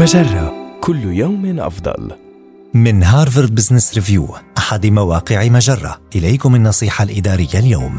مجرة كل يوم أفضل. من هارفارد بزنس ريفيو أحد مواقع مجرة إليكم النصيحة الإدارية اليوم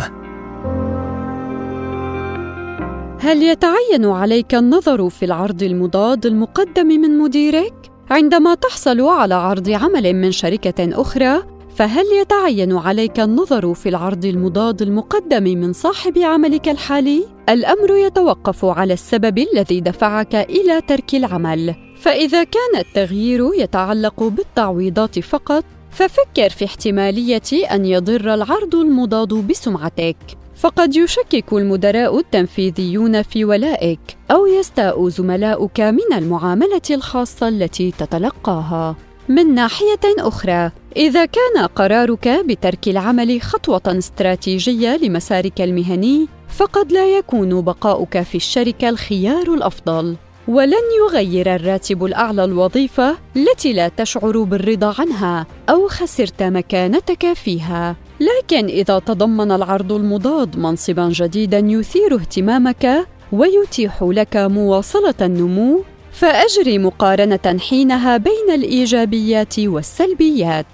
هل يتعين عليك النظر في العرض المضاد المقدم من مديرك؟ عندما تحصل على عرض عمل من شركة أخرى، فهل يتعين عليك النظر في العرض المضاد المقدم من صاحب عملك الحالي؟ الأمر يتوقف على السبب الذي دفعك إلى ترك العمل، فإذا كان التغيير يتعلق بالتعويضات فقط، ففكر في احتمالية أن يضر العرض المضاد بسمعتك. فقد يشكك المدراء التنفيذيون في ولائك أو يستاء زملاؤك من المعاملة الخاصة التي تتلقاها من ناحية أخرى إذا كان قرارك بترك العمل خطوة استراتيجية لمسارك المهني فقد لا يكون بقاؤك في الشركة الخيار الأفضل. ولن يغير الراتب الأعلى الوظيفة التي لا تشعر بالرضا عنها أو خسرت مكانتك فيها. لكن إذا تضمن العرض المضاد منصبا جديدا يثير اهتمامك ويتيح لك مواصلة النمو فأجري مقارنة حينها بين الإيجابيات والسلبيات.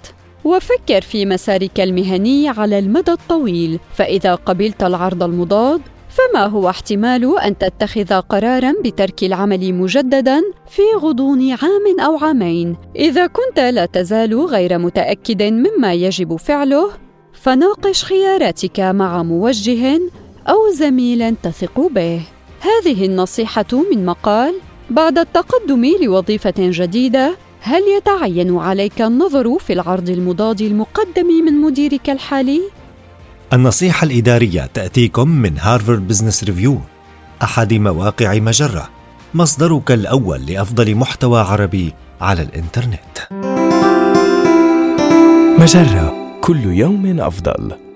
وفكر في مسارك المهني على المدى الطويل. فإذا قبلت العرض المضاد فما هو احتمال أن تتخذ قرارا بترك العمل مجددا في غضون عام أو عامين؟ إذا كنت لا تزال غير متأكد مما يجب فعله فناقش خياراتك مع موجه أو زميل تثق به. هذه النصيحة من مقال بعد التقدم لوظيفة جديدة هل يتعين عليك النظر في العرض المضاد المقدم من مديرك الحالي النصيحة الإدارية تأتيكم من هارفارد بزنس ريفيو أحد مواقع مجرة مصدرك الأول لأفضل محتوى عربي على الإنترنت مجرة كل يوم أفضل.